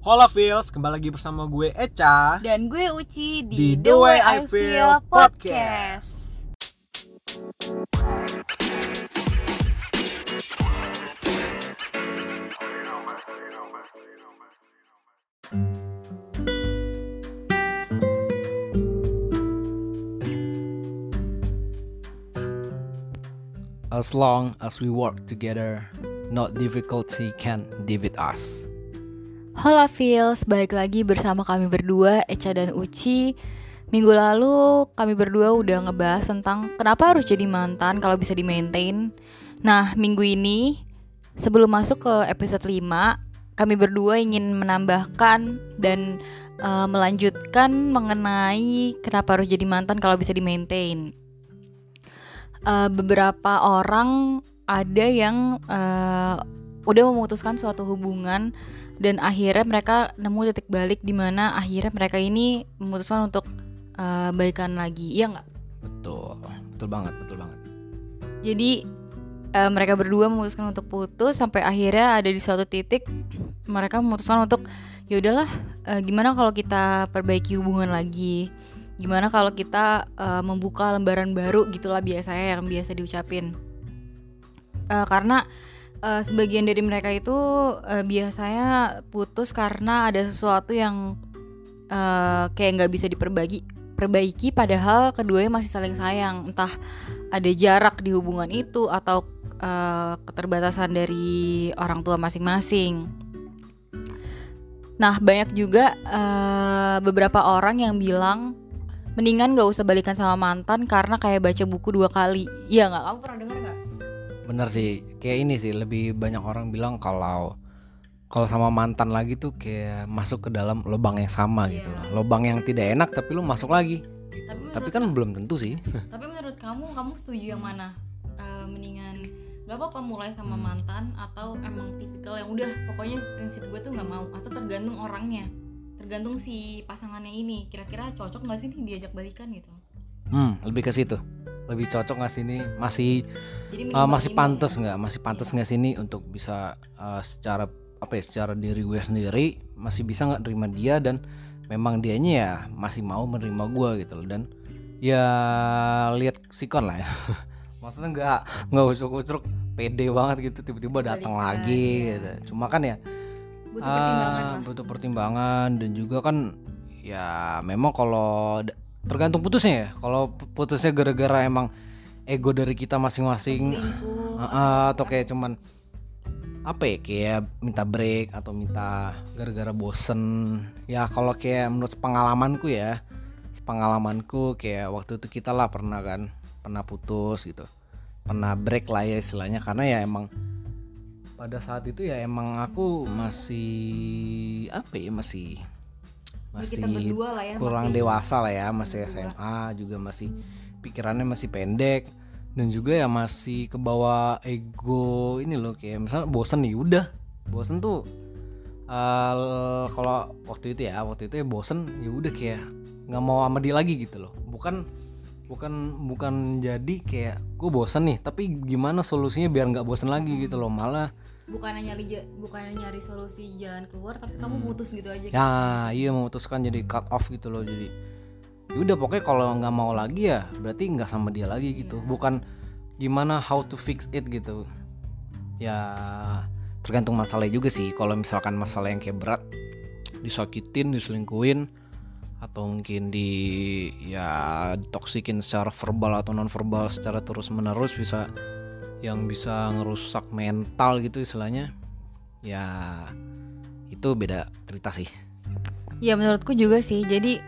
Hola Feels, kembali lagi bersama gue Eca Dan gue Uci Di di, The Way I Feel Podcast. As long as we work together, not difficulty can divide us. Hola Feels, balik lagi bersama kami berdua, Eca dan Uci. Minggu lalu kami berdua udah ngebahas tentang kenapa harus jadi mantan kalau bisa di maintain Nah minggu ini sebelum masuk ke episode 5 Kami berdua ingin menambahkan dan eh, melanjutkan mengenai kenapa harus jadi mantan kalau bisa di maintain Eh, beberapa orang ada yang eh, udah memutuskan suatu hubungan dan akhirnya mereka nemu titik balik di mana akhirnya mereka ini memutuskan untuk eh, balikan lagi. Iya nggak? Betul, betul banget, betul banget. jadi eh, mereka berdua memutuskan untuk putus sampai akhirnya ada di suatu titik mereka memutuskan untuk ya udahlah eh, gimana kalau kita perbaiki hubungan lagi? Gimana kalau kita eh, membuka lembaran baru gitulah biasanya yang biasa diucapin. Eh, karena eh, sebagian dari mereka itu eh, biasanya putus karena ada sesuatu yang eh, kayak nggak bisa diperbaiki perbaiki padahal keduanya masih saling sayang entah ada jarak di hubungan itu atau eh, keterbatasan dari orang tua masing-masing. Nah banyak juga eh, beberapa orang yang bilang mendingan gak usah balikan sama mantan karena kayak baca buku dua kali. Iya nggak? Kamu pernah dengar nggak? Bener sih, kayak ini sih lebih banyak orang bilang kalau kalau sama mantan lagi tuh kayak masuk ke dalam lubang yang sama Iya. gitu loh. Lubang yang tidak enak tapi lu masuk lagi. Gitu. Tapi Tapi, kan belum tentu sih. Tapi menurut kamu, kamu setuju yang mana? Eh, mendingan gak apa-apa mulai sama Hmm. mantan atau emang tipikal yang udah pokoknya prinsip gue tuh nggak mau atau tergantung orangnya, tergantung si pasangannya ini kira-kira cocok nggak sih nih diajak balikan gitu. Hmm, lebih ke situ. Lebih cocok nggak sih ini? Masih Jadi Uh, masih pantas ya. nggak masih pantas Iya. nggak sini untuk bisa uh, secara apa ya secara diri gue sendiri masih bisa nggak terima dia dan memang dianya ya masih mau menerima gue gitu loh dan ya lihat sikon lah ya maksudnya nggak nggak ucuk-ucuk pede banget gitu tiba-tiba datang lagi iya. gitu. cuma kan ya Butuh pertimbangan lah. butuh pertimbangan dan juga kan ya memang kalau tergantung putusnya ya. Kalau pu- putusnya gara-gara emang ego dari kita masing-masing. Ah, atau kayak cuman apa ya kayak minta break atau minta gara-gara bosen. Ya kalau kayak menurut pengalamanku ya pengalamanku kayak waktu itu kita lah pernah kan pernah putus gitu. Pernah break lah ya istilahnya karena ya emang pada saat itu ya emang aku masih apa ya masih masih kita berdua lah ya kurang masih dewasa lah ya masih berdua. SMA juga masih pikirannya masih pendek. Dan juga ya masih kebawa ego ini loh kayak misalnya bosen nih udah. Bosen tuh eh, kalau waktu itu ya waktu itu ya bosen ya udah kayak nggak mau sama dia lagi gitu loh. Bukan bukan bukan jadi kayak gue bosen nih tapi gimana solusinya biar nggak bosen lagi gitu loh malah bukannya nyari bukannya nyari solusi jalan keluar tapi kamu Hmm. putus gitu aja. ya iya memutuskan jadi cut off gitu loh jadi ya udah pokoknya kalau nggak mau lagi ya berarti nggak sama dia lagi gitu Iya. bukan gimana how to fix it gitu ya tergantung masalahnya juga sih kalau misalkan masalah yang kayak berat disakitin diselingkuhin atau mungkin di ya ditoksikin secara verbal atau non verbal secara terus menerus bisa yang bisa ngerusak mental gitu istilahnya. Ya itu beda cerita sih. Ya menurutku juga sih. Jadi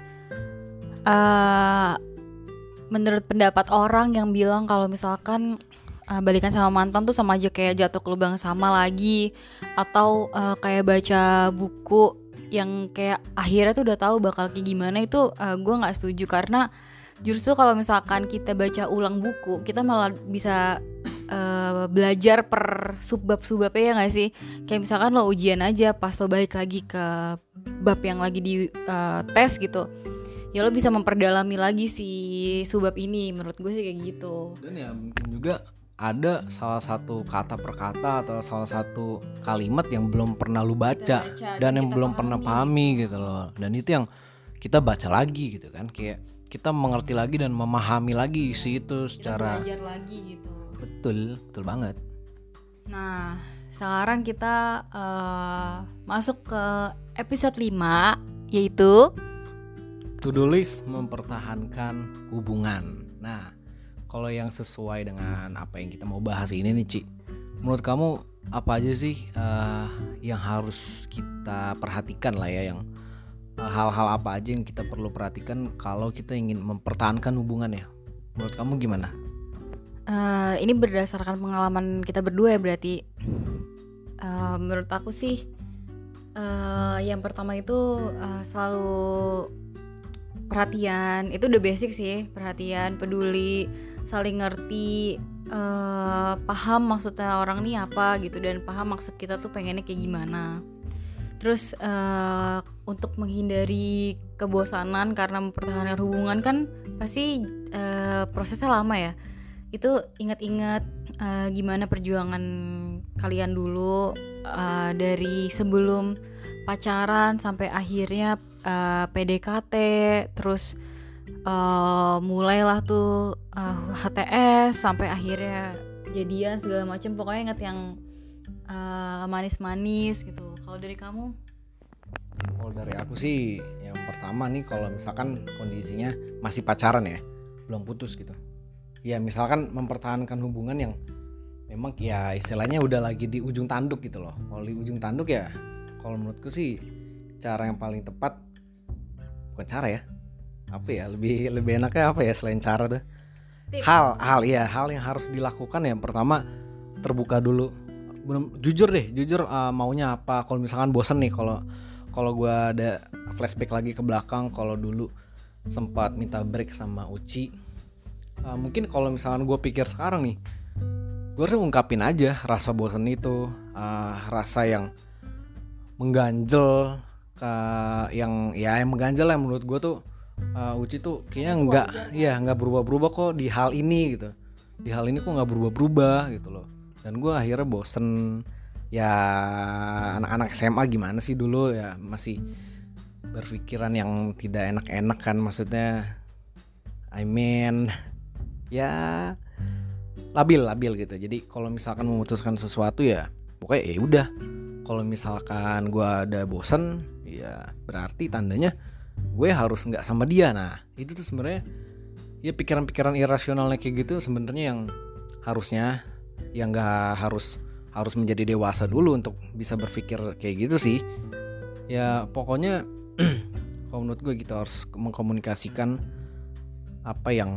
eh menurut pendapat orang yang bilang kalau misalkan eh, balikan sama mantan tuh sama aja kayak jatuh ke lubang sama lagi. Atau eh, kayak baca buku yang kayak akhirnya tuh udah tahu bakal kayak gimana itu eh, gue nggak setuju. Karena justru kalau misalkan kita baca ulang buku kita malah bisa eh, belajar per subbab-subbabnya ya nggak sih? Kayak misalkan lo ujian aja pas lo balik lagi ke bab yang lagi di eh, tes gitu ya lo bisa memperdalami lagi si subbab ini. Menurut gue sih kayak gitu. Dan ya mungkin juga ada salah satu kata per kata atau salah satu kalimat yang belum pernah lu baca, baca, dan yang belum pernah pahami. gitu loh. Dan itu yang kita baca lagi gitu kan kayak kita mengerti lagi dan memahami lagi isi itu Kita secara belajar lagi gitu. Betul betul banget. Nah, sekarang kita eh, masuk ke episode 5 yaitu to do list mempertahankan hubungan. Nah kalau yang sesuai dengan apa yang kita mau bahas ini nih Ci menurut kamu apa aja sih eh, yang harus kita perhatikan lah ya yang eh, hal-hal apa aja yang kita perlu perhatikan kalau kita ingin mempertahankan hubungan ya? Menurut kamu gimana? Eh, ini berdasarkan pengalaman kita berdua ya berarti. Eh, menurut aku sih eh, yang pertama itu eh, selalu perhatian. Itu udah basic sih perhatian peduli saling ngerti eh, paham maksudnya orang nih apa gitu dan paham maksud kita tuh pengennya kayak gimana. Terus eh, untuk menghindari kebosanan karena mempertahankan hubungan kan pasti eh, prosesnya lama ya. Itu ingat-ingat eh, gimana perjuangan kalian dulu eh, dari sebelum pacaran sampai akhirnya eh, PDKT terus eh, mulailah tuh eh, HTS sampai akhirnya jadian segala macam pokoknya ingat yang eh, manis-manis gitu kalau dari kamu Kalau dari aku sih yang pertama nih kalau misalkan kondisinya masih pacaran ya, belum putus gitu. Ya misalkan mempertahankan hubungan yang memang ya istilahnya udah lagi di ujung tanduk gitu loh. Kalau di ujung tanduk ya kalau menurutku sih cara yang paling tepat bukan cara ya. Apa ya? Lebih lebih enaknya apa ya selain cara tuh? Hal hal ya, hal yang harus dilakukan yang pertama terbuka dulu. Belum jujur deh, jujur uh, maunya apa. Kalau misalkan bosen nih kalau kalau gue ada flashback lagi ke belakang kalau dulu sempat minta break sama Uci uh, mungkin kalau misalkan gue pikir sekarang nih gue harus ungkapin aja rasa bosan itu uh, rasa yang mengganjel ke yang ya yang mengganjel lah menurut gue tuh uh, Uci tuh kayaknya nggak ya. nggak berubah-berubah kok di hal ini gitu. Di hal ini kok nggak berubah-berubah gitu loh. Dan gue akhirnya bosen. Ya anak-anak SMA gimana sih dulu? Ya masih berpikiran yang tidak enak-enak kan maksudnya. I mean ya labil labil gitu. Jadi kalau misalkan memutuskan sesuatu ya pokoknya ya udah. Kalau misalkan gua ada bosen ya berarti tandanya gue harus nggak sama dia. Nah itu tuh sebenarnya ya pikiran-pikiran irasionalnya kayak gitu sebenarnya yang harusnya yang nggak harus harus menjadi dewasa dulu untuk bisa berpikir kayak gitu sih. Ya pokoknya kalau menurut gue gitu harus mengkomunikasikan apa yang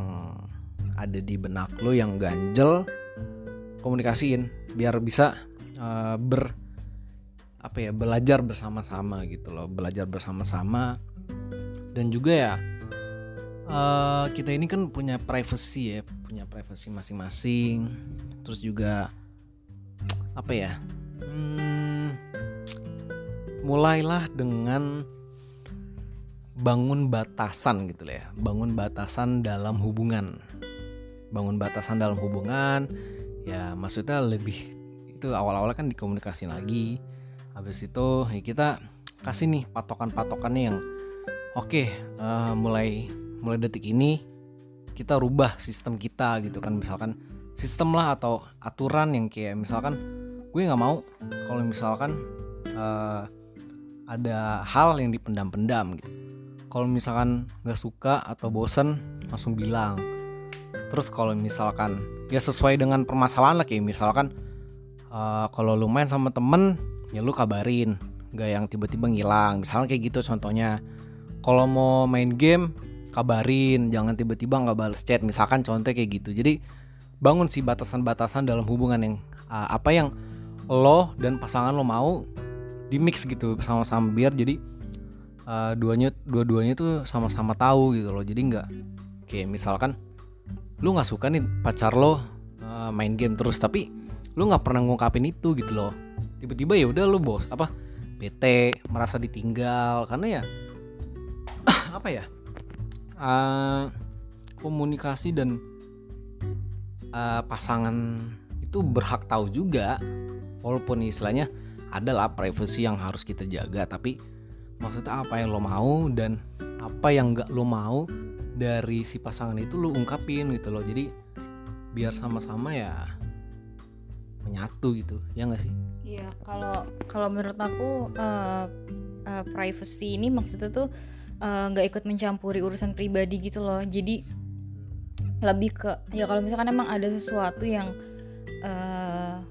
ada di benak lo yang ganjel komunikasiin biar bisa uh, ber apa ya belajar bersama-sama gitu loh belajar bersama-sama dan juga ya uh, kita ini kan punya privacy ya punya privacy masing-masing. Terus juga apa ya hmm, mulailah dengan bangun batasan gitu ya. Bangun batasan dalam hubungan. Bangun batasan dalam hubungan ya maksudnya lebih itu awal-awal kan dikomunikasi lagi. Habis itu ya kita kasih nih patokan-patokannya yang oke eh, mulai mulai detik ini kita rubah sistem kita gitu kan. Misalkan sistem lah atau aturan yang kayak misalkan gue nggak mau kalau misalkan eh, ada hal yang dipendam-pendam gitu. Kalau misalkan nggak suka atau bosen langsung bilang. Terus kalau misalkan ya sesuai dengan permasalahan lah kayak misalkan eh, kalau lu main sama temen ya lu kabarin. Nggak yang tiba-tiba ngilang. Misalnya kayak gitu contohnya kalau mau main game kabarin jangan tiba-tiba nggak balas chat. Misalkan contohnya kayak gitu. Jadi bangun sih batasan-batasan dalam hubungan yang uh, apa yang lo dan pasangan lo mau di mix gitu sama-sama biar jadi uh, duanya dua-duanya tuh sama-sama tahu gitu loh. Jadi nggak kayak misalkan lu nggak suka nih pacar lo uh, main game terus tapi lu nggak pernah ngungkapin itu gitu loh. Tiba-tiba ya udah lu bos apa bete merasa ditinggal. Karena ya apa ya? Uh, komunikasi dan uh, pasangan itu berhak tahu juga. Walaupun istilahnya adalah privacy yang harus kita jaga tapi maksudnya apa yang lo mau dan apa yang nggak lo mau dari si pasangan itu lo ungkapin gitu loh. Jadi biar sama-sama ya menyatu gitu ya nggak sih? Iya, kalau kalau menurut aku uh, uh, privacy ini maksudnya tuh nggak uh, ikut mencampuri urusan pribadi gitu loh. Jadi lebih ke ya kalau misalkan emang ada sesuatu yang uh,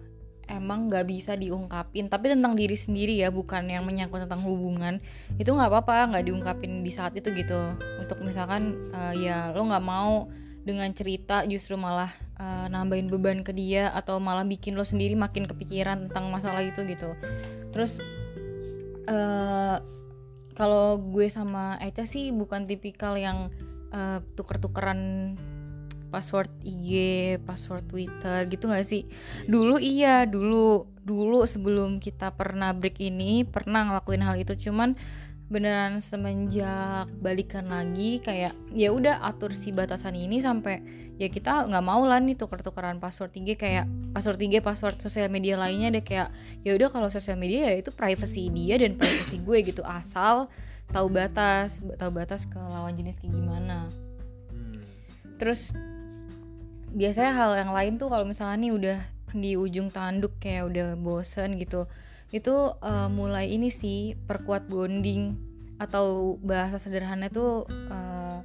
emang nggak bisa diungkapin tapi tentang diri sendiri ya bukan yang menyangkut tentang hubungan itu nggak apa-apa nggak diungkapin di saat itu gitu untuk misalkan uh, ya lo nggak mau dengan cerita justru malah uh, nambahin beban ke dia atau malah bikin lo sendiri makin kepikiran tentang masalah itu gitu terus uh, kalau gue sama Eca sih bukan tipikal yang uh, tuker-tukeran password IG, password Twitter gitu gak sih? Dulu iya, dulu dulu sebelum kita pernah break ini pernah ngelakuin hal itu cuman beneran semenjak balikan lagi kayak ya udah atur si batasan ini sampai ya kita nggak mau lah nih tuker-tukeran password IG kayak password IG password sosial media lainnya deh kayak ya udah kalau sosial media ya itu privacy dia dan privacy gue gitu asal tahu batas tahu batas ke lawan jenis kayak gimana hmm. terus biasanya hal yang lain tuh kalau misalnya nih udah di ujung tanduk kayak udah bosen gitu itu uh, mulai ini sih perkuat bonding atau bahasa sederhana tuh uh,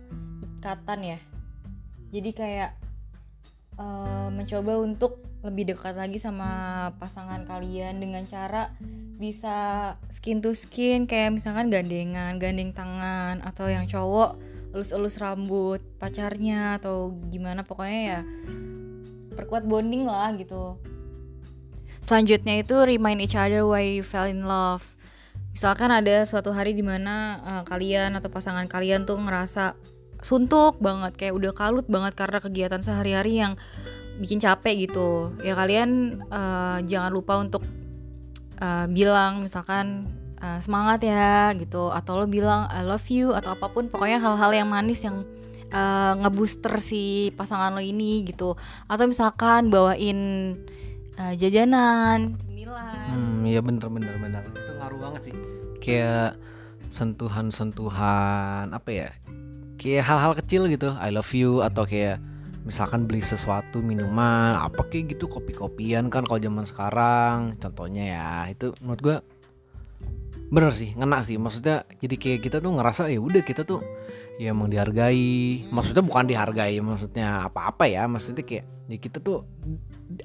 ikatan ya jadi kayak uh, mencoba untuk lebih dekat lagi sama pasangan kalian dengan cara bisa skin to skin kayak misalkan gandengan gandeng tangan atau yang cowok elus-elus rambut pacarnya atau gimana pokoknya ya perkuat bonding lah gitu Selanjutnya itu remind each other why you fell in love. Misalkan ada suatu hari di mana uh, kalian atau pasangan kalian tuh ngerasa suntuk banget, kayak udah kalut banget karena kegiatan sehari-hari yang bikin capek gitu. Ya kalian uh, jangan lupa untuk uh, bilang misalkan uh, semangat ya gitu, atau lo bilang I love you atau apa pun, pokoknya hal-hal yang manis yang uh, ngebooster si pasangan lo ini gitu. Atau misalkan bawain uh, jajanan cemilan hmm iya bener bener bener itu ngaruh banget sih kayak sentuhan-sentuhan apa ya kayak hal-hal kecil gitu. I love you atau kayak misalkan beli sesuatu minuman apa kayak gitu kopi-kopian kan kalau zaman sekarang. Contohnya ya itu menurut gue bener sih ngena sih. Maksudnya jadi kayak kita tuh ngerasa ya udah kita tuh ya emang dihargai. Maksudnya bukan dihargai maksudnya apa-apa ya. Maksudnya kayak ya kita tuh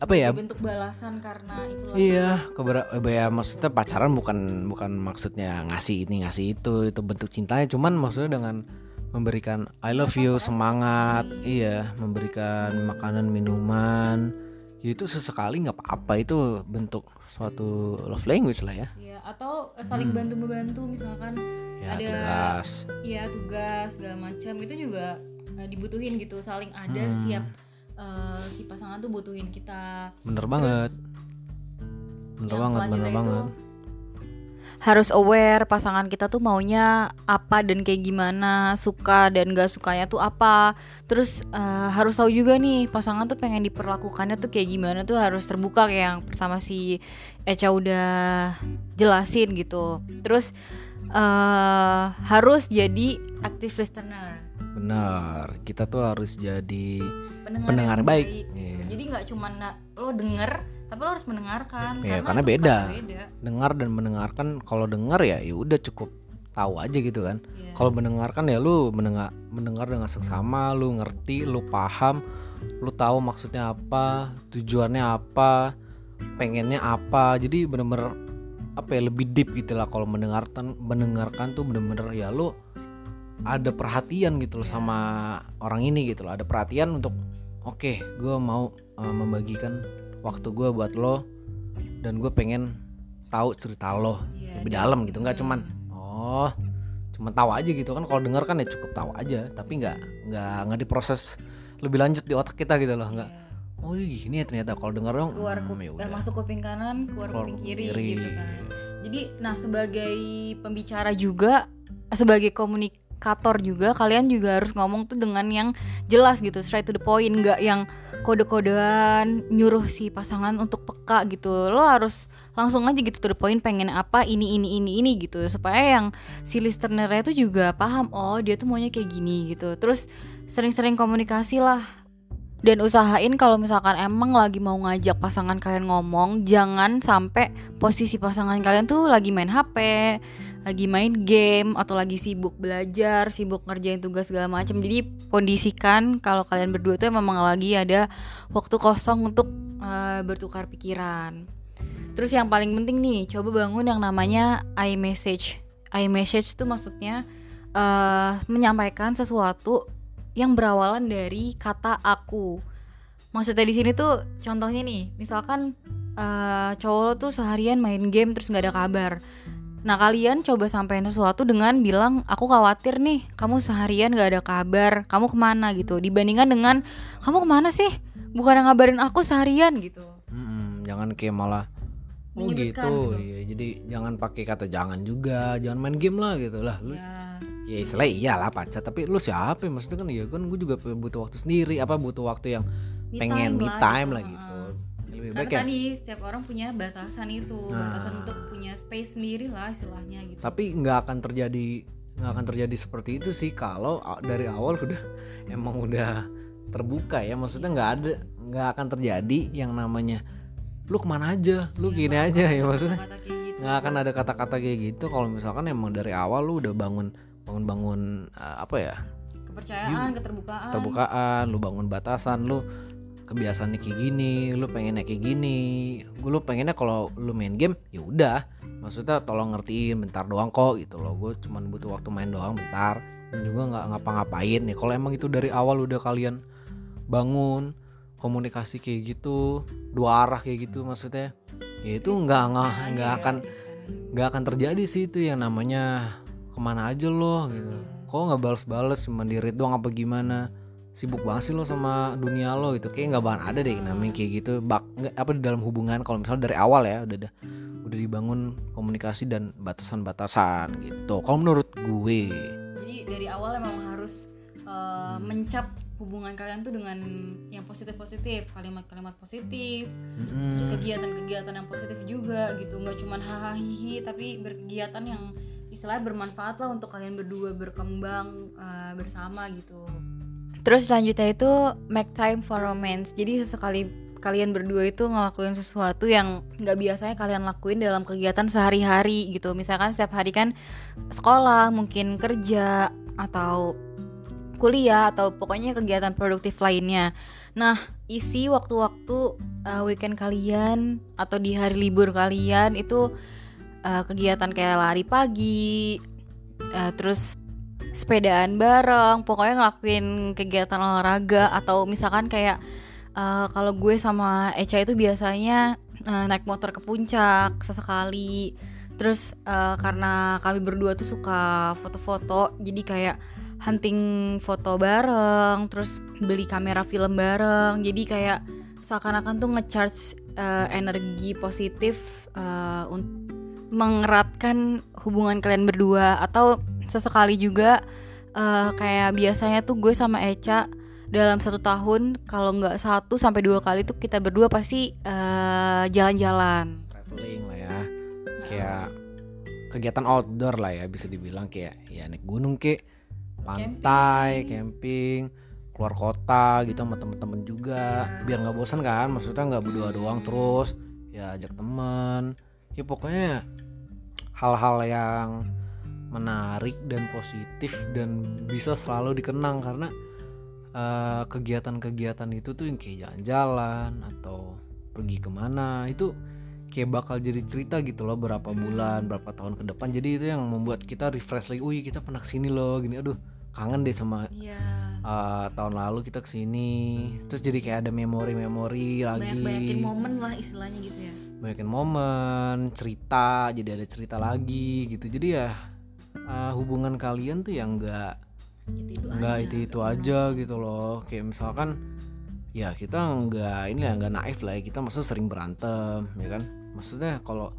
apa ya? Bentuk balasan karena itu iya keber ya maksudnya pacaran bukan bukan maksudnya ngasih ini ngasih itu itu bentuk cintanya. Cuman maksudnya dengan memberikan I love you semangat iya memberikan makanan minuman ya itu sesekali nggak apa-apa itu bentuk suatu love language lah ya. Iya, atau saling hmm. bantu membantu misalkan ya, ada tugas. Iya, tugas segala macam itu juga uh, dibutuhin gitu, saling ada hmm. setiap uh, si pasangan tuh butuhin kita. Bener Terus, banget. Bener banget, bener banget harus aware pasangan kita tuh maunya apa dan kayak gimana suka dan gak sukanya tuh apa terus uh, harus tahu juga nih pasangan tuh pengen diperlakukannya tuh kayak gimana tuh harus terbuka kayak yang pertama si Echa udah jelasin gitu terus uh, harus jadi active listener benar kita tuh harus jadi pendengar, pendengar baik, baik. Yeah. jadi nggak cuma lo denger tapi lo harus mendengarkan ya karena, karena beda. beda dengar dan mendengarkan kalau dengar ya ya udah cukup tahu aja gitu kan yeah. kalau mendengarkan ya lu mendengar mendengar dengan seksama lu ngerti lu paham lu tahu maksudnya apa tujuannya apa pengennya apa jadi bener-bener apa ya lebih deep gitu lah kalau mendengarkan mendengarkan tuh bener-bener ya lu ada perhatian gitu loh yeah. sama orang ini gitu loh ada perhatian untuk oke okay, gue mau uh, membagikan waktu gue buat lo dan gue pengen tahu cerita lo. Yeah, lebih dalam gitu nggak cuman oh cuman tahu aja gitu kan. Kalau denger kan ya cukup tahu aja tapi nggak nggak nggak diproses lebih lanjut di otak kita gitu loh nggak yeah. oh gini ya ternyata. Kalau denger dong keluar hmm, ya masuk kuping kanan keluar, keluar kuping kiri, kiri. gitu kan. Jadi nah sebagai pembicara juga sebagai komunik komunikator juga kalian juga harus ngomong tuh dengan yang jelas gitu straight to the point nggak yang kode-kodean nyuruh si pasangan untuk peka gitu. Lo harus langsung aja gitu to the point pengen apa ini ini ini ini gitu. Supaya yang si listenernya tuh juga paham oh dia tuh maunya kayak gini gitu. Terus sering-sering komunikasi lah dan usahain kalau misalkan emang lagi mau ngajak pasangan kalian ngomong jangan sampai posisi pasangan kalian tuh lagi main HP lagi main game atau lagi sibuk belajar sibuk ngerjain tugas segala macam jadi kondisikan kalau kalian berdua tuh memang lagi ada waktu kosong untuk uh, bertukar pikiran. Terus yang paling penting nih coba bangun yang namanya iMessage. iMessage tuh maksudnya uh, menyampaikan sesuatu yang berawalan dari kata aku. Maksudnya di sini tuh contohnya nih, misalkan uh, cowok lo tuh seharian main game terus nggak ada kabar. Nah kalian coba sampein sesuatu dengan bilang aku khawatir nih kamu seharian gak ada kabar, kamu ke mana gitu. Dibandingkan dengan kamu ke mana sih? Bukan ngabarin aku seharian gitu. Mm-mm, jangan kayak malah Oh gitu, gitu. Iya, jadi jangan pakai kata jangan juga, jangan main game lah gitu lah. Lu ya istilah iyalah pacar. Tapi lu siapa? Maksudnya kan ya kan gue juga butuh waktu sendiri apa butuh waktu yang me pengen me time lah gitu. Lebih baik ya. tadi setiap orang punya batasan itu nah. batasan untuk punya space sendiri lah istilahnya gitu. Tapi nggak akan terjadi nggak akan terjadi seperti itu sih kalau dari awal udah emang udah terbuka ya. Maksudnya nggak ada nggak akan terjadi yang namanya lu ke mana aja? Lu ya, gini aja. ya maksudnya gitu. nggak akan ada kata-kata kayak gitu. Kalau misalkan emang dari awal lu udah bangun bangun-bangun uh, apa ya kepercayaan you, keterbukaan. keterbukaan lu bangun batasan lu kebiasaan kayak gini lu pengennya kayak gini. Gue lu pengennya kalau lu main game ya udah. Maksudnya tolong ngertiin bentar doang kok gitu loh. Gue cuman butuh waktu main doang bentar. Dan juga nggak ngapa-ngapain nih. Kalau emang itu dari awal udah kalian bangun komunikasi kayak gitu dua arah kayak gitu maksudnya ya itu nggak nggak nggak akan nggak akan terjadi sih itu yang namanya ke mana aja lo gitu. Kok nggak balas-balas cuma di read doang apa gimana? Sibuk banget sih lo sama dunia lo gitu. Kayak nggak bahan ada deh namanya kayak gitu. Bak nggak apa di dalam hubungan kalau misalnya dari awal ya udah udah dibangun komunikasi dan batasan-batasan gitu. Kalau menurut gue. Jadi dari awal emang harus uh, mencap hubungan kalian tuh dengan yang positif positif kalimat-kalimat positif mm. terus kegiatan-kegiatan yang positif juga gitu. Nggak cuma hahaha tapi berkegiatan yang istilahnya bermanfaat lah untuk kalian berdua berkembang uh, bersama gitu. Terus selanjutnya itu make time for romance. Jadi sesekali kalian berdua itu ngelakuin sesuatu yang nggak biasanya kalian lakuin dalam kegiatan sehari-hari gitu. Misalkan setiap hari kan sekolah mungkin kerja atau kuliah atau pokoknya kegiatan produktif lainnya. Nah isi waktu-waktu uh, weekend kalian atau di hari libur kalian itu uh, kegiatan kayak lari pagi uh, terus sepedaan bareng pokoknya ngelakuin kegiatan olahraga atau misalkan kayak uh, kalau gue sama Echa itu biasanya uh, naik motor ke puncak sesekali. Terus uh, karena kami berdua tuh suka foto-foto jadi kayak hunting foto bareng terus beli kamera film bareng. Jadi kayak seakan-akan tuh ngecharge uh, energi positif uh, mengeratkan hubungan kalian berdua atau sesekali juga uh, kayak biasanya tuh gue sama Eca dalam satu tahun kalau nggak satu sampai dua kali tuh kita berdua pasti uh, jalan-jalan. Traveling lah ya. Kayak kegiatan outdoor lah ya bisa dibilang kayak ya naik gunung ke pantai camping. camping keluar kota gitu sama temen-temen juga. Biar nggak bosan kan maksudnya nggak berdua doang terus ya ajak temen. Ya pokoknya hal-hal yang menarik dan positif dan bisa selalu dikenang karena eh, kegiatan-kegiatan itu tuh yang kayak jalan-jalan atau pergi ke mana itu kayak bakal jadi cerita gitu loh berapa bulan berapa tahun ke depan jadi itu yang membuat kita refresh lagi wih kita pernah ke sini loh gini aduh kangen deh sama yeah. Iya. uh, tahun lalu kita ke sini terus jadi kayak ada memori-memori lagi banyak-banyakin momen lah istilahnya gitu ya banyakin momen cerita jadi ada cerita lagi gitu. Jadi ya uh, hubungan kalian tuh yang enggak nggak itu itu aja gitu loh. Kayak misalkan ya kita nggak ini ya nggak naif lah ya. Kita maksudnya sering berantem ya kan? Maksudnya kalau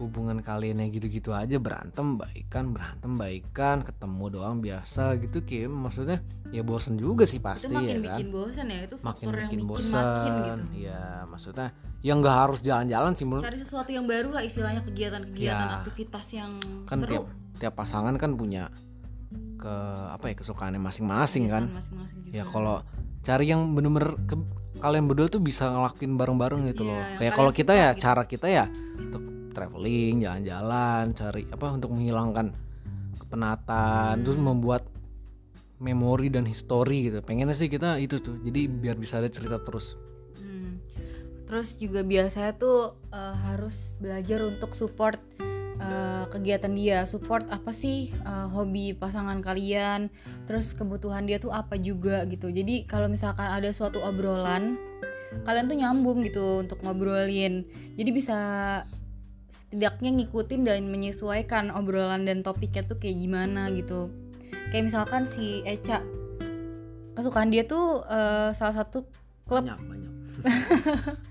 hubungan kalian yang gitu-gitu aja berantem baikan berantem baikan ketemu doang biasa gitu kayak maksudnya ya bosen juga sih pasti itu makin ya kan? bikin bosan ya itu makin yang bikin bikin bosan makin gitu. ya maksudnya yang nggak harus jalan-jalan sih menurut cari sesuatu yang baru lah istilahnya kegiatan-kegiatan Ya. aktivitas yang kan seru tiap tiap pasangan kan punya ke apa ya kesukaannya masing-masing kan masing-masing gitu. ya kalau cari yang bener-bener ke- kalian berdua tuh bisa ngelakuin bareng-bareng gitu Iya, loh yang kayak kalau kita ya gitu. cara kita ya untuk traveling jalan-jalan cari apa untuk menghilangkan kepenatan terus Hmm. membuat memori dan histori gitu pengennya sih kita itu tuh jadi biar bisa ada cerita terus. Terus juga biasanya tuh eh, harus belajar untuk support eh, kegiatan dia, support apa sih eh, hobi pasangan kalian, terus kebutuhan dia tuh apa juga gitu. Jadi kalau misalkan ada suatu obrolan, kalian tuh nyambung gitu untuk ngobrolin. Jadi bisa setidaknya ngikutin dan menyesuaikan obrolan dan topiknya tuh kayak gimana gitu. Kayak misalkan si Eca kesukaan dia tuh eh, salah satu klub banyak banyak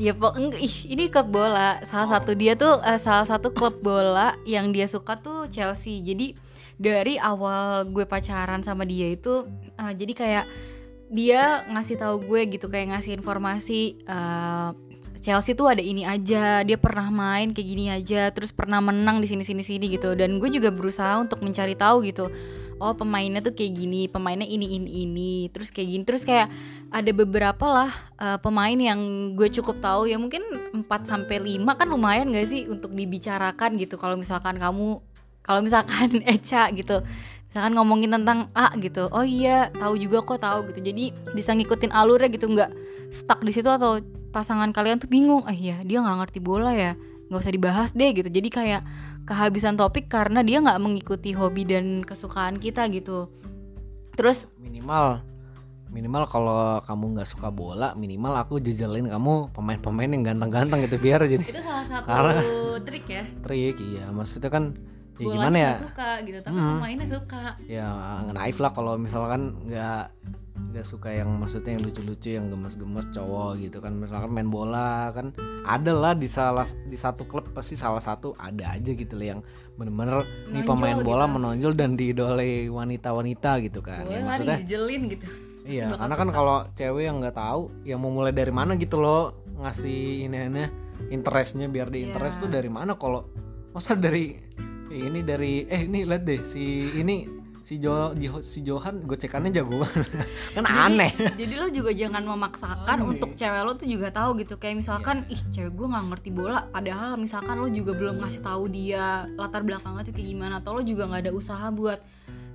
Ya pok ih, ini klub bola. Salah satu dia tuh eh, salah satu klub bola yang dia suka tuh Chelsea. Jadi dari awal gue pacaran sama dia itu eh, jadi kayak dia ngasih tahu gue gitu kayak ngasih informasi eh, Chelsea tuh ada ini aja, dia pernah main kayak gini aja, terus pernah menang di sini sini sini gitu. Dan gue juga berusaha untuk mencari tahu gitu. Oh pemainnya tuh kayak gini, pemainnya ini ini ini, terus kayak gini, terus kayak ada beberapa lah eh, pemain yang gue cukup tahu ya mungkin 4 sampai 5 kan lumayan gak sih untuk dibicarakan gitu. Kalau misalkan kamu kalau misalkan Eca gitu misalkan ngomongin tentang A gitu oh iya tahu juga kok tahu gitu. Jadi bisa ngikutin alurnya gitu nggak stuck di situ atau pasangan kalian tuh bingung. Ah iya dia nggak ngerti bola ya nggak usah dibahas deh gitu. Jadi kayak kehabisan topik karena dia nggak mengikuti hobi dan kesukaan kita gitu. Terus minimal minimal kalau kamu nggak suka bola minimal aku jejelin kamu pemain-pemain yang ganteng-ganteng gitu biar jadi itu salah satu Karena- trik ya. Trik iya. Maksudnya kan ya gimana ya? suka gitu tapi Hmm. pemainnya suka. Ya naif lah kalau misalkan nggak nggak suka yang maksudnya yang lucu-lucu yang gemes-gemes cowok gitu kan. Misalkan main bola kan ada lah di salah di satu klub pasti salah satu ada aja gitu loh yang bener-bener nih pemain bola gitu. menonjol dan diidolai wanita-wanita gitu kan. Boleh ya, maksudnya dijelin gitu. Iya, karena kan kalau cewek yang nggak tahu, yang mau mulai dari mana gitu loh ngasih ini ini interestnya biar di interest Iya. tuh dari mana? Kalau masa dari ini dari eh ini lihat deh si ini si Jo di- si Johan gocekannya jago banget. Kan aneh. jadi lo juga jangan memaksakan Aneh. untuk cewek lo tuh juga tahu gitu. Kayak misalkan ih cewek gue nggak ngerti bola. Padahal misalkan lo juga belum ngasih tahu dia latar belakangnya tuh kayak gimana atau lo juga nggak ada usaha buat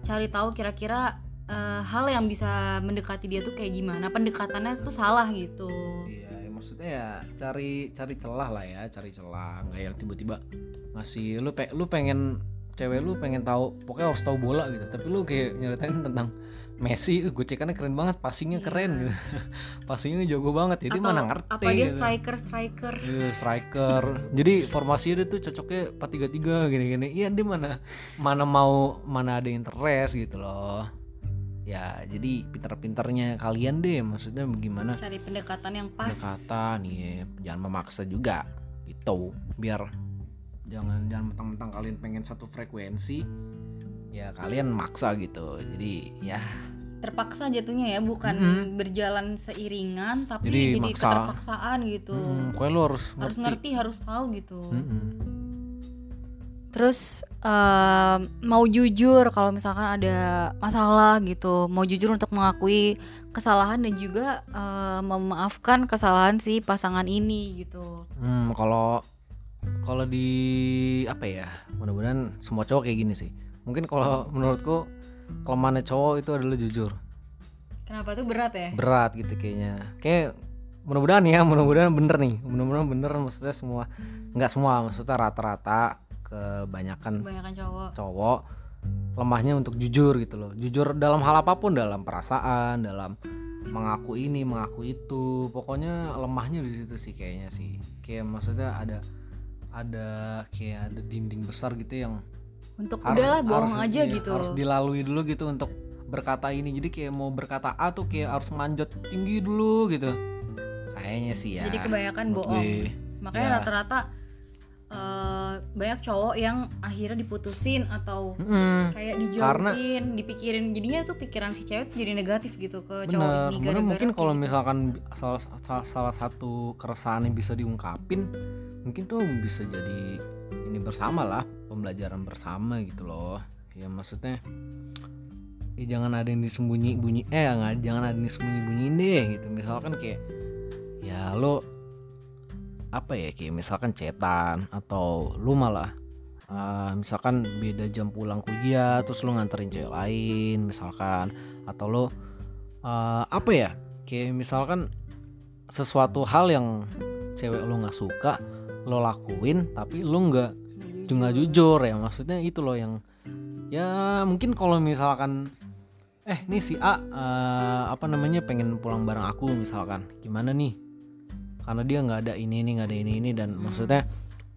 cari tahu kira-kira eh, hal yang bisa mendekati dia tuh kayak gimana. Pendekatannya tuh salah gitu. Iya, ya maksudnya ya cari cari celah lah ya, cari celah, nggak yang tiba-tiba ngasih lu pe, lu pengen cewek lu pengen tahu pokoknya harus tahu bola gitu, tapi lu kayak nyeritain tentang Messi, uh, gocekannya keren banget, passingnya keren gitu. passingnya jago banget, jadi atau mana ngerti apa dia gitu. striker striker Iya, striker. Jadi formasinya dia tuh cocoknya 4-3-3 gini-gini. Iya, dia mana mana mau mana ada interest gitu loh. Ya, jadi pinter-pinternya kalian deh maksudnya bagaimana cari pendekatan yang pas pendekatan ya jangan memaksa juga gitu biar jangan jangan mentang-mentang kalian pengen satu frekuensi ya kalian maksa gitu jadi ya terpaksa jatuhnya ya bukan Mm-mm. berjalan seiringan tapi Jadi jadi, maksa. keterpaksaan gitu hmm, pokoknya lo harus harus ngerti harus tahu gitu Mm-mm. terus em, mau jujur kalau misalkan ada masalah gitu mau jujur untuk mengakui kesalahan dan juga em, memaafkan kesalahan si pasangan ini gitu Hmm, kalau kalau di apa ya? Mudah-mudahan semua cowok kayak gini sih. Mungkin kalau menurutku kelemahannya cowok itu adalah jujur. kenapa tuh berat ya Berat gitu kayaknya. Kayak mudah-mudahan ya, mudah-mudahan bener nih. Mudah-mudahan bener maksudnya semua nggak semua, maksudnya rata-rata kebanyakan kebanyakan cowok cowok lemahnya untuk jujur gitu loh. Jujur dalam hal apa pun, dalam perasaan, dalam mengaku ini, mengaku itu. Pokoknya lemahnya di situ sih kayaknya sih. Kayak maksudnya ada ada kayak ada dinding besar gitu yang untuk harus- udahlah bohong harus- aja iya, gitu Harus dilalui dulu gitu untuk berkata ini. Jadi kayak mau berkata A tuh kayak harus manjat tinggi dulu gitu. Kayaknya sih ya. jadi kebanyakan bohong gue. makanya Ya. Eh, banyak cowok yang akhirnya diputusin atau Mm-mm. kayak Karena- dijauhin, dipikirin jadinya tuh pikiran si cewek jadi negatif gitu ke cowok Bener, ini bener gara-gara mungkin kalau gitu. misalkan salah, salah, salah satu keresahan yang bisa diungkapin mungkin tuh bisa jadi ini bersama lah pembelajaran bersama gitu loh ya maksudnya ya jangan ada yang disembunyi bunyi eh jangan ada yang disembunyi bunyiin deh gitu misalkan kayak ya lo apa ya kayak misalkan cetan atau lu malah ah, misalkan beda jam pulang kuliah terus lu nganterin cewek lain misalkan atau lo eh, apa ya kayak misalkan sesuatu hal yang cewek lo nggak suka lo lakuin tapi lo nggak juga jujur ya. Maksudnya itu loh yang ya mungkin kalau misalkan eh nih si A eh, apa namanya pengen pulang bareng aku misalkan gimana nih karena dia nggak ada ini ini nggak ada ini ini. Dan maksudnya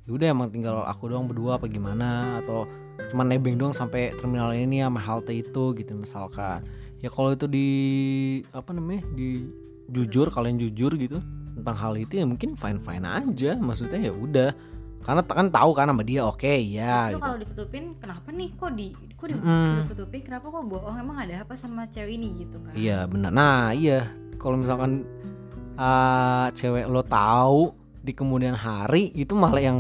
yaudah emang tinggal aku doang berdua apa gimana? Atau cuman nebeng doang sampai terminal ini sama halte itu gitu misalkan. Ya kalau itu di apa namanya di jujur kalian jujur gitu tentang hal itu ya mungkin fine fine aja. Maksudnya ya udah. Karena kan tahu kan sama dia oke ya Terus gitu. kalau ditutupin kenapa nih? Kok di kok Mm-mm. ditutupin? Kenapa kok bohong? Emang ada apa sama cewek ini gitu kan? Iya benar. Nah iya. Kalau misalkan uh, cewek lo tahu di kemudian hari itu malah yang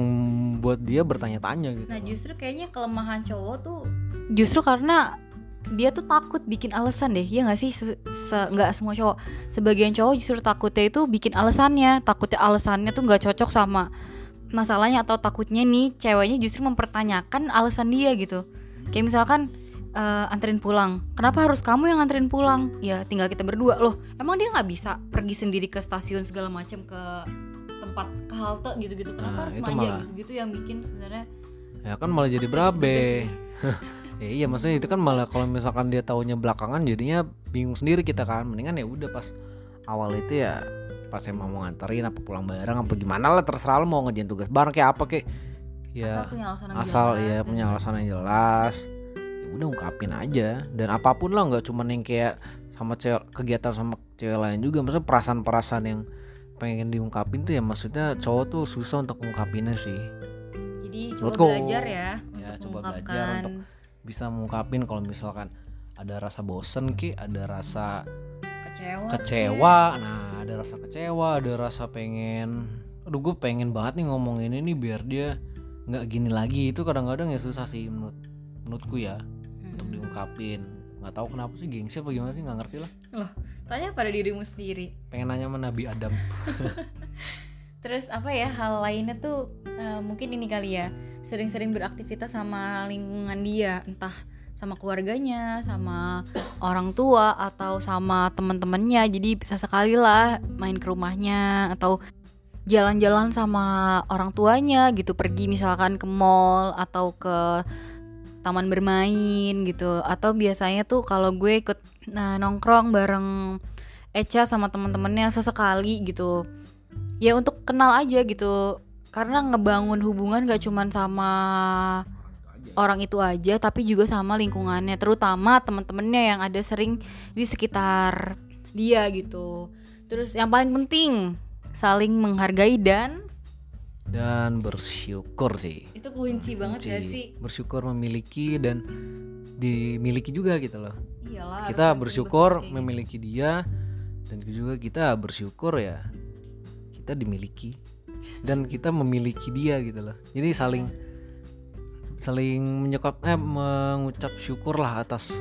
buat dia bertanya-tanya gitu. Nah justru kayaknya kelemahan cowok tuh justru karena dia tuh takut bikin alasan deh ya nggak sih Se- se- nggak semua cowok sebagian cowok justru takutnya itu bikin alasannya takutnya alasannya tuh nggak cocok sama masalahnya atau takutnya nih ceweknya justru mempertanyakan alasan dia gitu kayak misalkan eh, anterin pulang. Kenapa harus kamu yang anterin pulang? Ya tinggal kita berdua loh. Emang dia nggak bisa pergi sendiri ke stasiun segala macam ke tempat ke halte gitu-gitu? Kenapa Nah, harus itu manja malah. gitu-gitu yang bikin sebenarnya Ya kan malah jadi berabe. ya iya maksudnya itu kan malah kalau misalkan dia taunya belakangan jadinya bingung sendiri kita kan. Mendingan ya udah pas awal itu ya pas emang mau nganterin apa pulang bareng apa gimana lah terserah lo mau ngerjain tugas bareng kayak apa kayak. Ya asal punya alasan yang asal jelas ya. punya alasan yang jelas udah ungkapin aja. Dan apa pun lah nggak cuman yang kayak sama cewek kegiatan sama cewek lain juga. Maksudnya perasaan-perasaan yang pengen diungkapin tuh ya maksudnya cowok tuh susah untuk ungkapinnya sih. Jadi coba Menurutku. belajar ya, Ya, untuk coba belajar mengungkapkan. untuk bisa mengungkapin kalau misalkan ada rasa bosen ki ada rasa kecewa kecewa. Nah ada rasa kecewa ada rasa pengen aduh gue pengen banget nih ngomong ini nih biar dia nggak gini lagi. Itu kadang-kadang ya susah sih menurut menurutku ya untuk diungkapin nggak tahu kenapa sih gengsi apa gimana sih nggak ngerti lah. Loh tanya pada dirimu sendiri. Pengen nanya sama Nabi Adam. Terus apa ya hal lainnya tuh eh, mungkin ini kali ya sering-sering beraktivitas sama lingkungan dia entah sama keluarganya sama orang tua atau sama teman-temannya jadi bisa sekali lah main ke rumahnya atau jalan-jalan sama orang tuanya gitu. Pergi misalkan ke mall atau ke taman bermain gitu. Atau biasanya tuh kalau gue ikut nah, nongkrong bareng Echa sama teman-temannya sesekali gitu. Ya untuk kenal aja gitu. Karena ngebangun hubungan gak cuman sama orang itu aja tapi juga sama lingkungannya. Terutama teman-temannya yang ada sering di sekitar dia gitu. Terus yang paling penting saling menghargai dan dan bersyukur sih itu kunci banget gak Kunci. sih bersyukur memiliki dan dimiliki juga gitu loh iyalah kita bersyukur gitu. memiliki dia dan juga kita bersyukur ya kita dimiliki dan kita memiliki dia gitu loh jadi saling saling menyekap eh mengucap syukur lah atas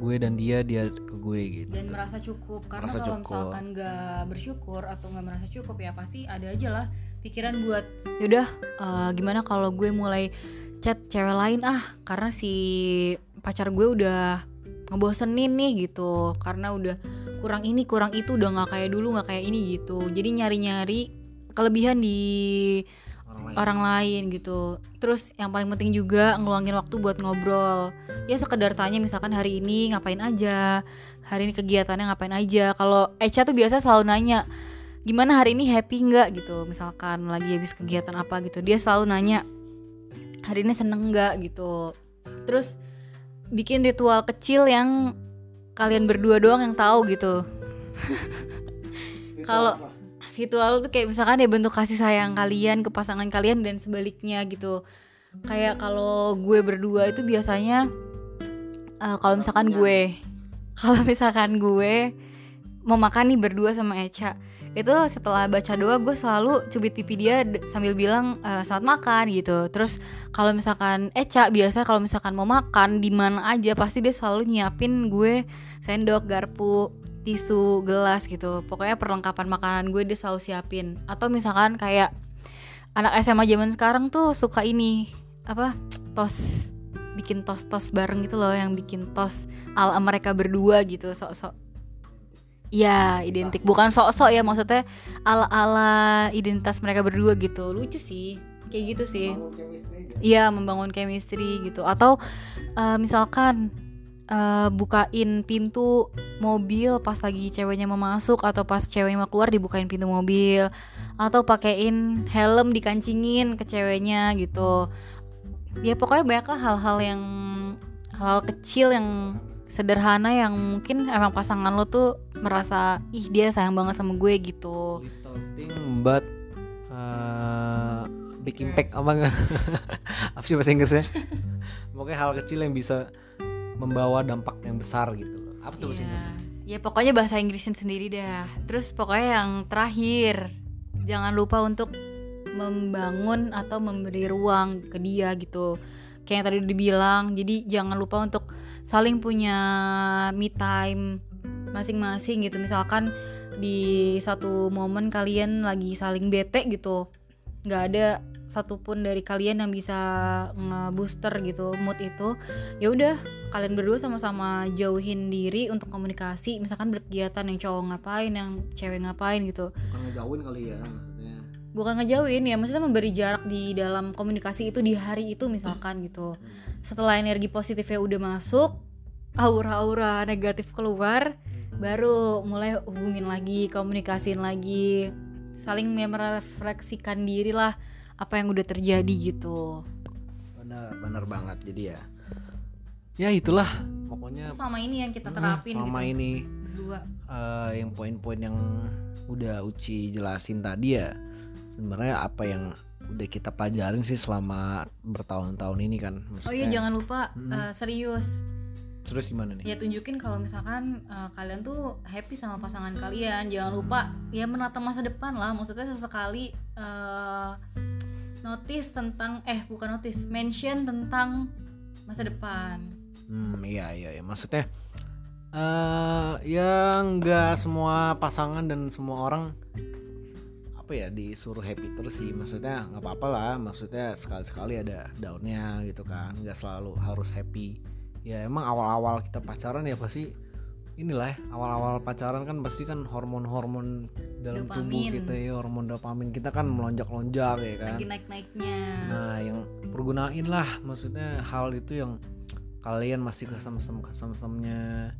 gue dan dia dia ke gue gitu dan merasa cukup karena Merasa kalau cukup. misalkan nggak bersyukur atau nggak merasa cukup ya pasti ada aja lah pikiran buat yaudah eh, gimana kalau gue mulai chat cewek lain? Ah karena si pacar gue udah ngebosenin nih gitu. Karena udah kurang ini kurang itu udah nggak kayak dulu nggak kayak ini gitu. Jadi nyari nyari kelebihan di orang lain. orang lain gitu. Terus yang paling penting juga ngeluangin waktu buat ngobrol. Ya sekedar tanya misalkan hari ini ngapain aja? Hari ini kegiatannya ngapain aja? Kalau Echa tuh biasa selalu nanya gimana hari ini happy nggak gitu? Misalkan lagi habis kegiatan apa gitu. Dia selalu nanya hari ini seneng nggak? gitu. Terus bikin ritual kecil yang kalian berdua doang yang tahu gitu. Kalau ritual tuh kayak misalkan ya bentuk kasih sayang kalian ke pasangan kalian dan sebaliknya gitu. Kayak kalau gue berdua itu biasanya eh, kalau misalkan gue kalau misalkan gue mau makan nih berdua sama Echa itu setelah baca doa gue selalu cubit pipi dia sambil bilang eh, selamat makan gitu. Terus kalau misalkan Echa biasa kalau misalkan mau makan di mana aja pasti dia selalu nyiapin gue sendok garpu tisu gelas gitu. Pokoknya perlengkapan makanan gue dia selalu siapin. Atau misalkan kayak anak SMA zaman sekarang tuh suka ini apa tos bikin tos tos bareng gitu loh yang bikin tos ala mereka berdua gitu. Sok-sok ya identik. Bukan sok-sok ya maksudnya ala-ala identitas mereka berdua gitu. Lucu sih kayak gitu sih. Iya membangun chemistry gitu. Atau eh, misalkan eh, bukain pintu mobil pas lagi ceweknya mau masuk atau pas ceweknya mau keluar dibukain pintu mobil. Atau pakein helm dikancingin ke ceweknya gitu. Ya pokoknya banyak hal-hal yang hal kecil yang sederhana yang mungkin emang pasangan lo tuh merasa ih dia sayang banget sama gue gitu little thing but uh, big impact apa enggak apa sih bahasa Inggrisnya pokoknya hal kecil yang bisa membawa dampak yang besar gitu loh apa tuh bahasa Iya. Inggrisnya Ya pokoknya bahasa Inggrisin sendiri dah. Terus pokoknya yang terakhir, jangan lupa untuk membangun atau memberi ruang ke dia gitu. Kayak yang tadi udah dibilang, jadi jangan lupa untuk saling punya me time masing-masing gitu. Misalkan di satu momen kalian lagi saling bete gitu, nggak ada satupun dari kalian yang bisa nge-booster gitu mood itu ya udah kalian berdua sama-sama jauhin diri untuk komunikasi. Misalkan berkegiatan yang cowok ngapain yang cewek ngapain gitu. Bukan ngejauhin kali ya bukan ngejauhin ya maksudnya memberi jarak di dalam komunikasi itu di hari itu misalkan gitu. Setelah energi positifnya udah masuk aura-aura negatif keluar baru mulai hubungin lagi komunikasiin lagi saling merefleksikan diri lah apa yang udah terjadi gitu. Benar benar banget jadi ya. Ya itulah. Pokoknya selama ini yang kita hmm, terapin selama gitu. ini. Berdua eh, yang poin-poin yang udah Uci jelasin tadi ya sebenarnya apa yang udah kita pelajarin sih selama bertahun-tahun ini kan oh iya Maksudnya, jangan lupa eh, serius. Terus gimana nih? Ya tunjukin kalau misalkan eh, kalian tuh happy sama pasangan kalian. Jangan lupa ya menata masa depan lah. Maksudnya sesekali eh notice tentang eh bukan notice mention tentang masa depan. Hmm, iya iya iya. Maksudnya eh ya nggak semua pasangan dan semua orang apa ya disuruh happy terus sih. Maksudnya nggak apa-apa lah. Maksudnya sekali-sekali ada daunnya gitu kan. Nggak selalu harus happy. Ya emang awal-awal kita pacaran ya pasti inilah ya, awal-awal pacaran kan pasti kan hormon-hormon dalam tubuh Dopamin. kita ya hormon dopamin kita kan melonjak-lonjak ya kan. lagi naik-naiknya Nah, yang pergunain lah maksudnya hal itu yang kalian masih kesem-sem kesem-semnya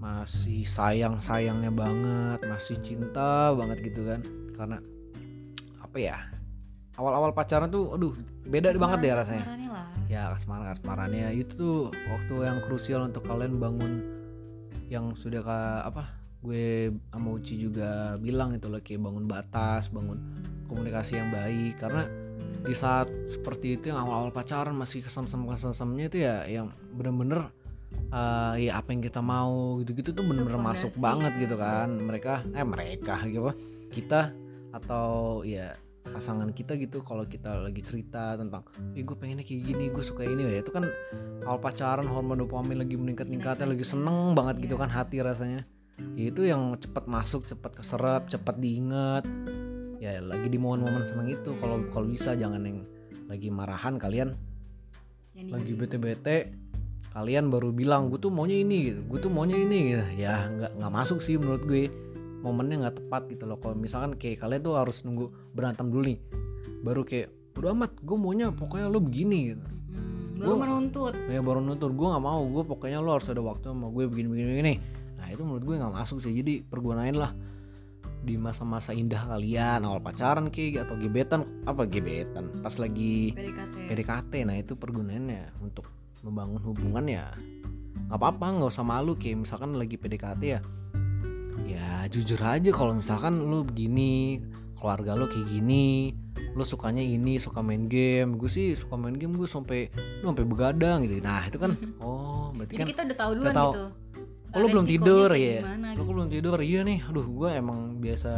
masih sayang-sayangnya banget, masih cinta banget gitu kan. Karena apa ya? Awal-awal pacaran tuh aduh, beda banget deh rasanya. Kasmarannya lah Ya, kasmaran-kasmarannya itu tuh waktu yang krusial untuk kalian bangun yang sudah ka, apa? Gue sama Uci juga bilang itu loh kayak bangun batas, bangun komunikasi yang baik karena di saat seperti itu yang awal-awal pacaran masih kesem-sem kesemnya itu ya yang bener-bener eh, ya apa yang kita mau gitu-gitu tuh bener-bener masuk banget gitu kan mereka eh mereka gitu kita atau ya pasangan kita gitu kalau kita lagi cerita tentang eh gue pengennya kayak gini gue suka ini. Ya itu kan awal pacaran hormon dopamin lagi meningkat-meningkatnya lagi seneng banget gitu Iya. kan hati rasanya. Ya itu yang cepat masuk cepat keserap cepat diingat. Ya lagi di momen-momen seneng itu. Kalau kalau bisa jangan yang lagi marahan kalian lagi bete-bete kalian baru bilang gue tuh maunya ini gitu. Gue tuh maunya ini gitu. Ya nggak nggak masuk sih menurut gue momennya nggak tepat gitu loh. Kalau misalkan kayak kalian tuh harus nunggu berantem dulu nih baru kayak udah amat gue maunya pokoknya lo begini gitu. Hmm, baru Gua- menuntut. Ya baru nutur gue nggak mau gue pokoknya lo harus ada waktu sama gue begini begini begini. Nah itu menurut gue nggak masuk sih. Jadi pergunain lah di masa-masa indah kalian awal pacaran kayak atau gebetan apa gebetan? Pas lagi PDKT PDKT nah itu pergunaannya untuk membangun hubungan ya. Nggak apa-apa nggak usah malu kayak misalkan lagi PDKT ya ya jujur aja kalau misalkan lu begini keluarga lu kayak gini lu sukanya ini suka main game gue sih suka main game gue sampai lu sampai begadang gitu nah itu kan oh berarti Jadi kan kita udah tahu duluan tahu. gitu. oh, lu belum tidur ya gimana lu gitu. belum tidur iya nih aduh gue emang biasa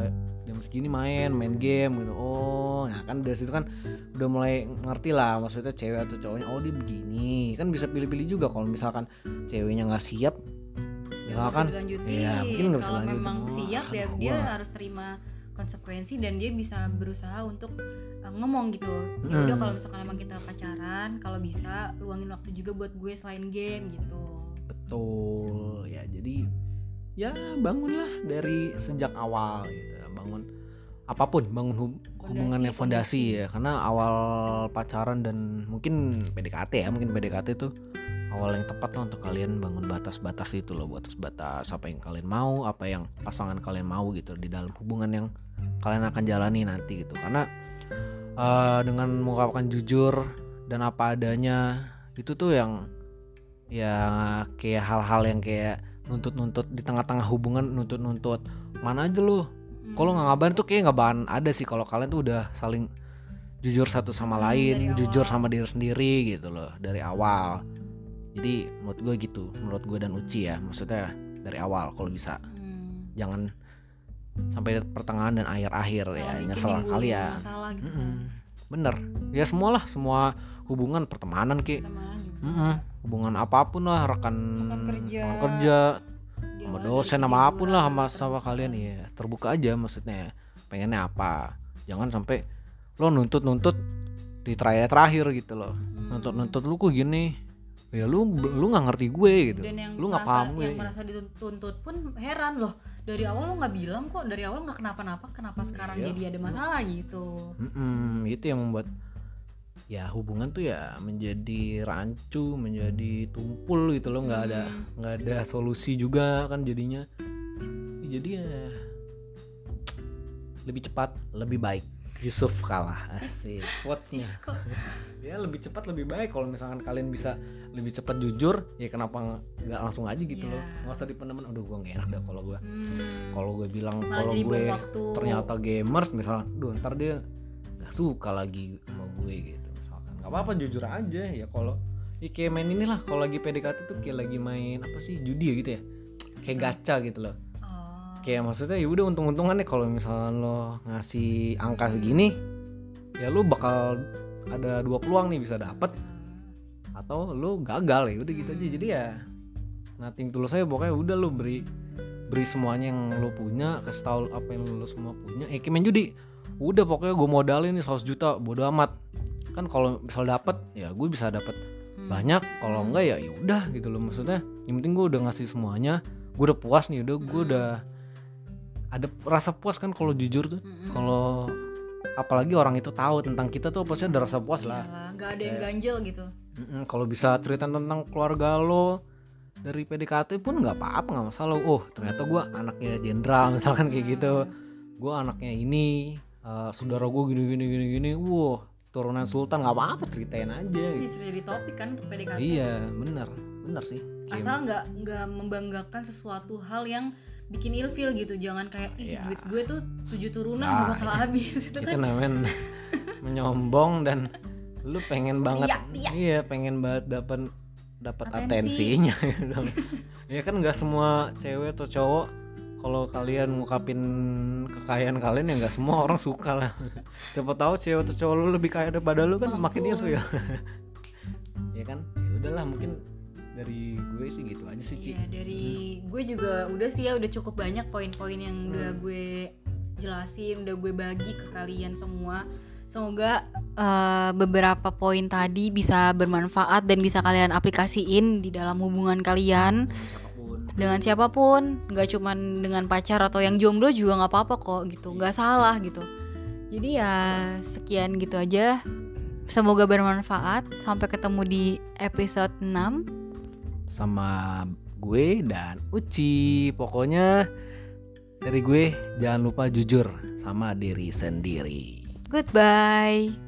jam segini main main game gitu oh nah kan dari situ kan udah mulai ngerti lah maksudnya cewek atau cowoknya oh dia begini kan bisa pilih-pilih juga kalau misalkan ceweknya nggak siap Ya, dilanjutin. iya mungkin nggak bisa Kalau lanjutin memang Oh, siap ya aduh, dia gua- harus terima konsekuensi dan dia bisa berusaha untuk uh, ngomong gitu. Ya udah Hmm. kalau misalkan emang kita pacaran, kalau bisa luangin waktu juga buat gue selain game gitu. betul ya jadi ya bangunlah dari sejak awal gitu bangun apa pun bangun hub- Fondasi, hubungannya fondasi fondasi. ya karena awal pacaran dan mungkin PDKT ya mungkin PDKT itu awal yang tepat lah untuk kalian bangun batas-batas itu loh batas-batas apa yang kalian mau apa yang pasangan kalian mau gitu di dalam hubungan yang kalian akan jalani nanti gitu karena eh, dengan mengungkapkan jujur dan apa adanya itu tuh yang ya kayak hal-hal yang kayak nuntut-nuntut di tengah-tengah hubungan nuntut-nuntut mana aja lu Hmm. kalau nggak ngabarin tuh kayak nggak bakalan ada sih kalau kalian tuh udah saling jujur satu sama Hmm, lain dari jujur awal. sama diri sendiri gitu loh dari awal jadi menurut gue gitu menurut gue dan Uci ya maksudnya dari awal kalau bisa. Hmm. jangan sampai pertengahan dan akhir-akhir ya bikin nyesel kali ya. Masalah gitu. Bener. Ya semua lah semua hubungan pertemanan ki. Pertemanan juga. Mm-mm. hubungan apa pun lah rekan Rekan kerja. rekan kerja sama dosen sama apa pun lah sama sama kalian ya terbuka aja maksudnya pengennya apa. Jangan sampai lo nuntut nuntut di terakhir terakhir gitu loh. Hmm. nuntut nuntut lu kok gini ya lu lu nggak ngerti gue gitu. Dan yang lu nggak paham gue. yang merasa dituntut pun heran loh. Dari awal lo nggak bilang kok dari awal nggak kenapa-napa kenapa sekarang Iya. jadi ada masalah gitu. Mm-mm, itu yang membuat ya hubungan tuh ya menjadi rancu menjadi tumpul gitu loh. Nggak ada Hmm. nggak ada solusi juga kan jadinya. Jadi ya lebih cepat lebih baik Yusuf kalah asik. Quotesnya. Ya lebih cepat lebih baik. Kalau misalkan kalian bisa lebih cepat jujur ya kenapa nggak langsung aja gitu loh. Iya. nggak usah dipendem aduh gue gak enak dah kalau gue hmm, kalau gue bilang kalau gue waktu. ternyata gamers misalnya duh ntar dia nggak suka lagi sama gue gitu. Misalkan. Nggak apa-apa jujur aja. Ya kalau ya kayak main inilah. Kalau lagi PDKT tuh kayak lagi main apa sih judi ya gitu ya. Kayak gacha gitu loh. oh, kayak maksudnya ya udah untung-untungan nih kalau misalnya lo ngasih angka segini ya lu bakal ada dua peluang nih bisa dapet atau lu gagal ya udah gitu aja. Jadi ya nothing tulus saya pokoknya udah lu beri beri semuanya yang lu punya kasih tahu apa yang lu semua punya. Eh kayak main judi udah pokoknya gue modalin nih 100 juta bodo amat. Kan kalau misal dapet ya gue bisa dapet Hmm. banyak. Kalau enggak ya ya udah gitu loh maksudnya yang penting gue udah ngasih semuanya. Gue udah puas nih udah gue Hmm. udah ada rasa puas kan kalau jujur tuh. Mm-mm. kalau apalagi orang itu tahu tentang kita tuh pasti ada rasa puas lah. Iyalah, nggak ada yang ganjel gitu. Kalau bisa cerita tentang keluarga lo dari PDKT pun nggak apa-apa nggak masalah. Oh ternyata gue anaknya jenderal misalkan kayak gitu. Gue anaknya ini eh, saudara gue gini gini gini gini. Wah turunan sultan nggak apa-apa ceritain aja gitu. sih jadi topik kan untuk PDKT iya bener bener sih. Asal nggak nggak membanggakan sesuatu hal yang bikin ilfil gitu jangan kayak ih Iya. duit gue tuh tujuh turunan Nah, bakal habis itu itu kan namanya menyombong dan lu pengen banget Riak, riak. iya pengen banget dapat dapat Atensi. atensinya ya kan nggak semua cewek atau cowok kalau kalian ngungkapin kekayaan kalian ya nggak semua orang suka lah siapa tahu cewek atau cowok lu lebih kaya daripada lu kan makin Mampus. ilfil ya ya kan ya udahlah mungkin dari gue sih gitu aja sih Ci. Iya dari gue juga udah sih ya udah cukup banyak poin-poin yang Hmm. udah gue jelasin udah gue bagi ke kalian semua. Semoga eh, beberapa poin tadi bisa bermanfaat dan bisa kalian aplikasiin di dalam hubungan kalian. Dengan siapa pun. Dengan siapa pun nggak cuman dengan pacar atau yang jomblo juga nggak apa-apa kok gitu nggak salah gitu. Jadi ya sekian gitu aja. Semoga bermanfaat. Sampai ketemu di episode 6 sama gue dan Uci. Pokoknya dari gue jangan lupa jujur sama diri sendiri. goodbye